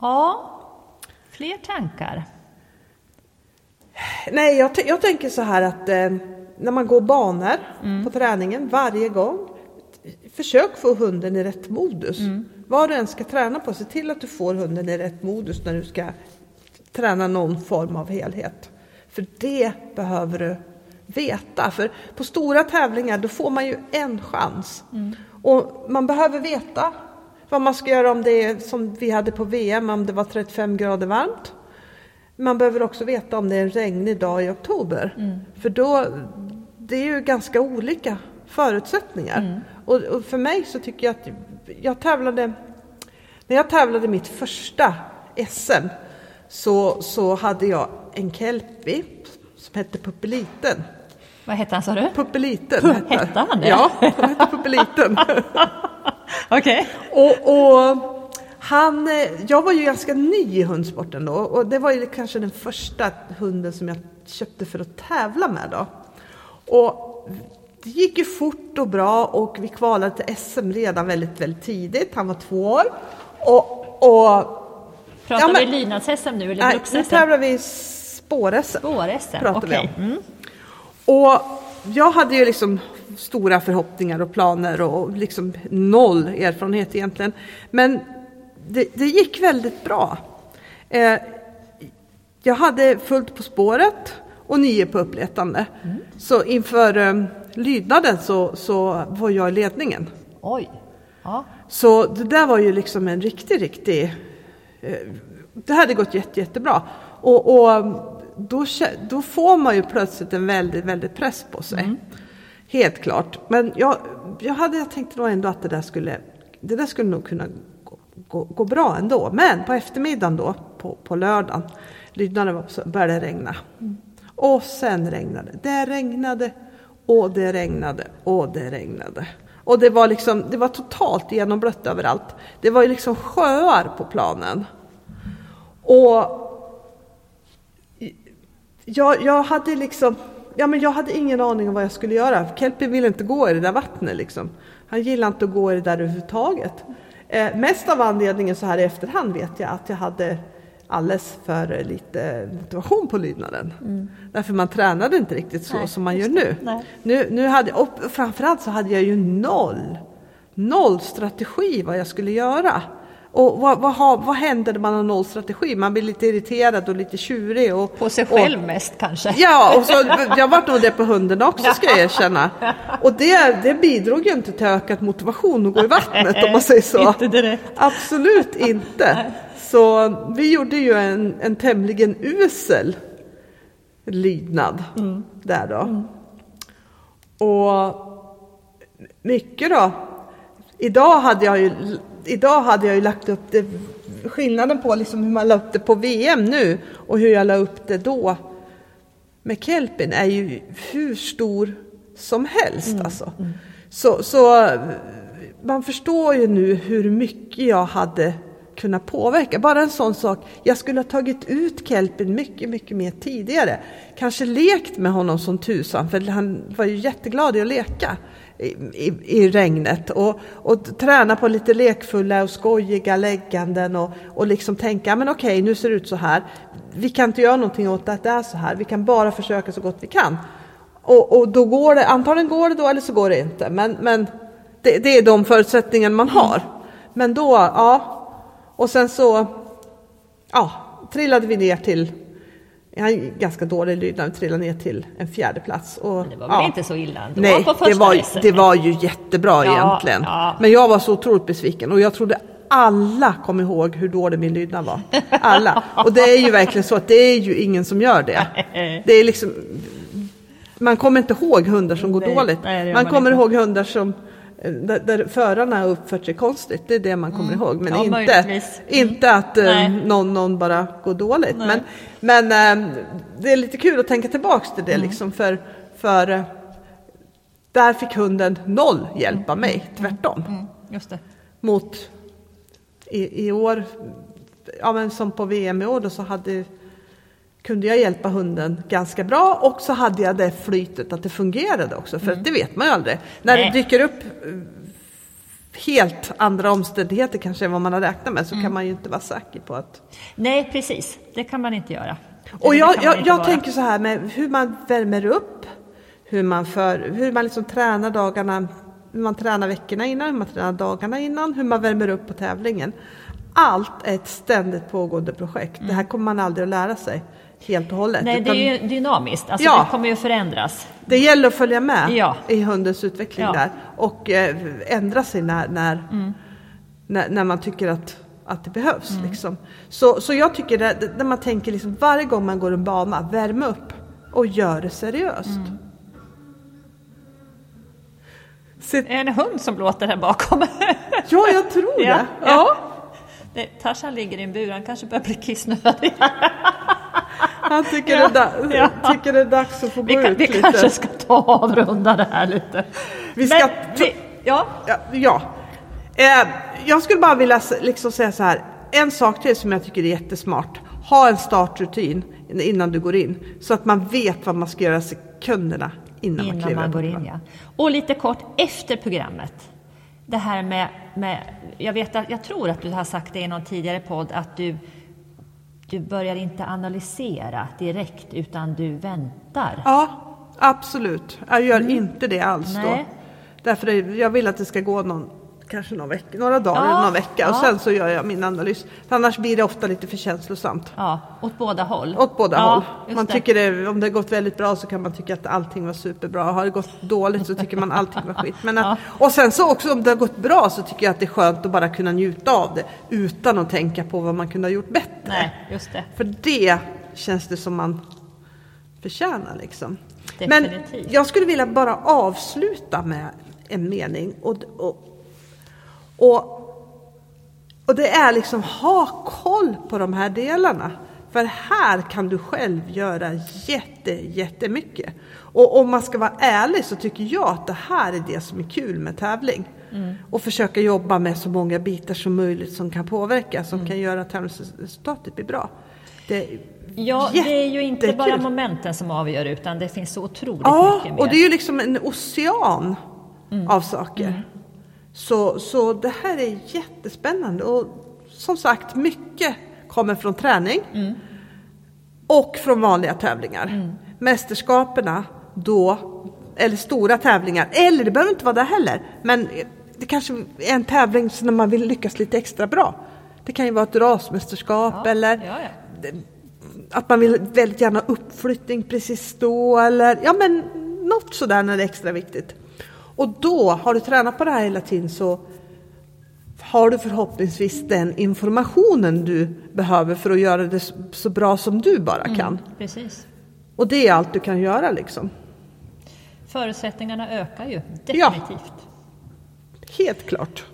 Ja, fler tankar? Nej, jag, jag tänker så här att eh, när man går banor på träningen varje gång. Försök få hunden i rätt modus. Vad du än ska träna på, se till att du får hunden i rätt modus när du ska träna någon form av helhet. För det behöver du veta. För på stora tävlingar då får man ju en chans. Och man behöver veta vad man ska göra om det är som vi hade på VM, om det var 35 grader varmt. Man behöver också veta om det är en regnig dag i oktober. För då, det är ju ganska olika förutsättningar. Och, och för mig så tycker jag att jag tävlade, när jag tävlade mitt första SM så, så hade jag en kelpie som hette Puppeliten. Vad hette han sa du? Puppeliten Hette han det? Ja, han hette Puppeliten. Okej. Och, och han, jag var ju ganska ny i hundsporten då och det var ju kanske den första hunden som jag köpte för att tävla med då. Och det gick ju fort och bra och vi kvalade till SM redan väldigt, väldigt tidigt. Han var två år. Och, och Pratar Ja, men- vi lydnads-SM nu eller nej, nu tävlar vi spår-SM. Spår-SM, okej. om. Mm. Och jag hade ju liksom stora förhoppningar och planer och liksom noll erfarenhet egentligen. Men det, det gick väldigt bra. Eh, jag hade fullt På spåret och nio på uppletande. Så inför eh, lydnaden så, så var jag i ledningen. Oj. Ja. Så det där var ju liksom en riktig, riktig... Eh, det hade gått jätte, jättebra. Och, och då, då får man ju plötsligt en väldigt, väldigt press på sig. Helt klart. Men jag, jag hade jag tänkte nog ändå att det där skulle, det där skulle nog kunna gå, gå, gå bra ändå. Men på eftermiddagen då, på, på lördagen, lydnaden började det regna. Och sen regnade det. Det regnade och det regnade och det regnade. Och det var liksom, det var totalt genomblött överallt. Det var ju liksom sjöar på planen. Och jag, jag hade liksom, ja men jag hade ingen aning om vad jag skulle göra. Kelpie ville inte gå i det där vattnet liksom. Han gillade inte att gå i det där överhuvudtaget. Eh, mest av anledningen så här i efterhand vet jag att jag hade alldeles för lite motivation på lydnaden. Därför man tränade inte riktigt så Nej, som man gör nu. Nej. Nu, nu hade, och framförallt så hade jag ju noll, noll strategi vad jag skulle göra. Och vad, vad, har, vad händer när man har noll strategi? Man blir lite irriterad och lite tjurig. Och, På sig och, själv mest kanske? Ja, och så, jag var nog det på hunden också ska jag erkänna. Och det, det bidrog ju inte till ökad motivation att gå i vattnet om man säger så. Inte direkt. Absolut inte. Så vi gjorde ju en, en tämligen usel lydnad där då. Och mycket då. Idag hade jag ju, idag hade jag ju lagt upp det, skillnaden på liksom hur man la upp det på VM nu och hur jag la upp det då med kelpin är ju hur stor som helst alltså. Så, så man förstår ju nu hur mycket jag hade kunnat påverka. Bara en sån sak, jag skulle ha tagit ut kelpin mycket, mycket mer tidigare. Kanske lekt med honom som tusan, för han var ju jätteglad i att leka i, i, i regnet. Och, och träna på lite lekfulla och skojiga lägganden och, och liksom tänka, men okej, nu ser det ut så här. Vi kan inte göra någonting åt att det är så här, vi kan bara försöka så gott vi kan. Och, och då går det, antagligen går det då eller så går det inte. Men, men det, det är de förutsättningar man har. Men då, ja. Och sen så ja, trillade vi ner till Jag är ganska dålig lydnad, trillade ner till en fjärde plats. Och, Men det var väl inte så illa ändå Nej, på det första var, racet? det var ju jättebra Ja, egentligen. ja. Men jag var så otroligt besviken och jag trodde alla kom ihåg hur dålig min lydnad var. Alla. Och det är ju verkligen så att det är ju ingen som gör det. Det är liksom, man kommer inte ihåg hundar som går Nej, dåligt. nej, det man man kommer inte. ihåg hundar som där, där förarna har uppfört sig konstigt, det är det man kommer ihåg. Men Mm. Ja, inte, möjligtvis. Mm. inte att Nej. någon, någon bara går dåligt. Nej. Men, men eh, det är lite kul att tänka tillbaks till det Mm. liksom för, för eh, där fick hunden noll hjälp av mig, tvärtom. Mm, just det. Mot i, i år, ja men som på VM i år då så hade, kunde jag hjälpa hunden ganska bra och så hade jag det flytet att det fungerade också. För att det vet man ju aldrig. När Nej. det dyker upp eh, helt andra omständigheter kanske än vad man har räknat med så kan man ju inte vara säker på att Nej, precis. Det kan man inte göra. och jag, jag, jag tänker så här med hur man värmer upp, hur man, för, hur man liksom tränar dagarna, hur man tränar veckorna innan, hur man tränar dagarna innan, hur man värmer upp på tävlingen. Allt är ett ständigt pågående projekt. Det här kommer man aldrig att lära sig helt och hållet. Nej, det utan är ju dynamiskt. Alltså, Ja. Det kommer ju förändras. det gäller att följa med Ja. i hundens utveckling Ja. där och eh, ändra sig när, när, Mm. när, när man tycker att, att det behövs. Mm. Liksom. Så, så jag tycker det, det- när man tänker liksom, varje gång man går en bana, värm upp och gör det seriöst. Mm. Se, Är det en hund som låter här bakom? ja, jag tror det. Ja, Ja. Det, Tarzan ligger i en bur, han kanske börjar bli kissnödig. Han tycker, Ja, det ja. tycker det är dags att få Vi, gå kan, ut vi lite. kanske ska ta avrunda det här lite. Vi ska Men vi, ja, Ja. ja. Eh, jag skulle bara vilja liksom säga så här. En sak till som jag tycker är jättesmart. Ha en startrutin innan du går in. Så att man vet vad man ska göra sekunderna innan, man innan man på går in. Ja. Och lite kort efter programmet. Det här med, med jag, vet jag tror att du har sagt det i någon tidigare podd, att du, du börjar inte analysera direkt, utan du väntar. Ja, absolut. Jag gör inte det alls då. Mm. Nej. Därför är, jag vill att det ska gå någon, kanske någon vecka, några dagar Ja, eller någon vecka. Och ja. sen så gör jag min analys. För annars blir det ofta lite för känslosamt. Ja, åt båda håll. Åt båda ja, håll. Man det. tycker det, om det har gått väldigt bra så kan man tycka att allting var superbra. Har det gått dåligt så tycker man allting var skit. Men att, Och sen så också om det har gått bra så tycker jag att det är skönt att bara kunna njuta av det utan att tänka på vad man kunde ha gjort bättre. Nej, just det. För det känns det som man förtjänar liksom. Definitivt. Men jag skulle vilja bara avsluta med en mening. Och, och, och, och det är liksom ha koll på de här delarna. För här kan du själv göra jätte, jättemycket. Och om man ska vara ärlig så tycker jag att det här är det som är kul med tävling. Och försöka jobba med så många bitar som möjligt som kan påverka, som kan göra att tävlingsresultatet blir bra. Det är Ja, det är ju inte bara jättekul. momenten som avgör, utan det finns så otroligt Ja, mycket mer. och det är ju liksom en ocean av saker. Så, så det här är jättespännande och som sagt mycket kommer från träning och från vanliga tävlingar. Mästerskaperna då, eller stora tävlingar, eller det behöver inte vara det heller, men det kanske är en tävling när man vill lyckas lite extra bra. Det kan ju vara ett rasmästerskap Ja, eller ja, ja. att man vill väldigt gärna uppflyttning precis då eller ja men något sådär när det är extra viktigt. Och då, har du tränat på det här hela tiden så har du förhoppningsvis den informationen du behöver för att göra det så bra som du bara kan. Precis. Och det är allt du kan göra liksom. Förutsättningarna ökar ju definitivt. Helt klart.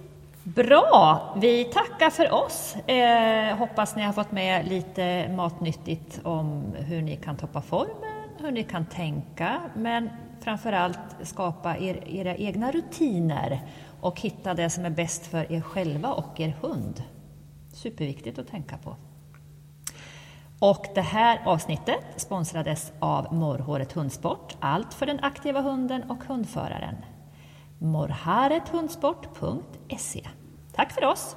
Bra! Vi tackar för oss. Eh, hoppas ni har fått med lite matnyttigt om hur ni kan toppa formen, hur ni kan tänka, men framförallt skapa er, era egna rutiner och hitta det som är bäst för er själva och er hund. Superviktigt att tänka på. Och det här avsnittet sponsrades av Morrhåret Hundsport. Allt för den aktiva hunden och hundföraren. morrharethundsport.se. Tack för oss!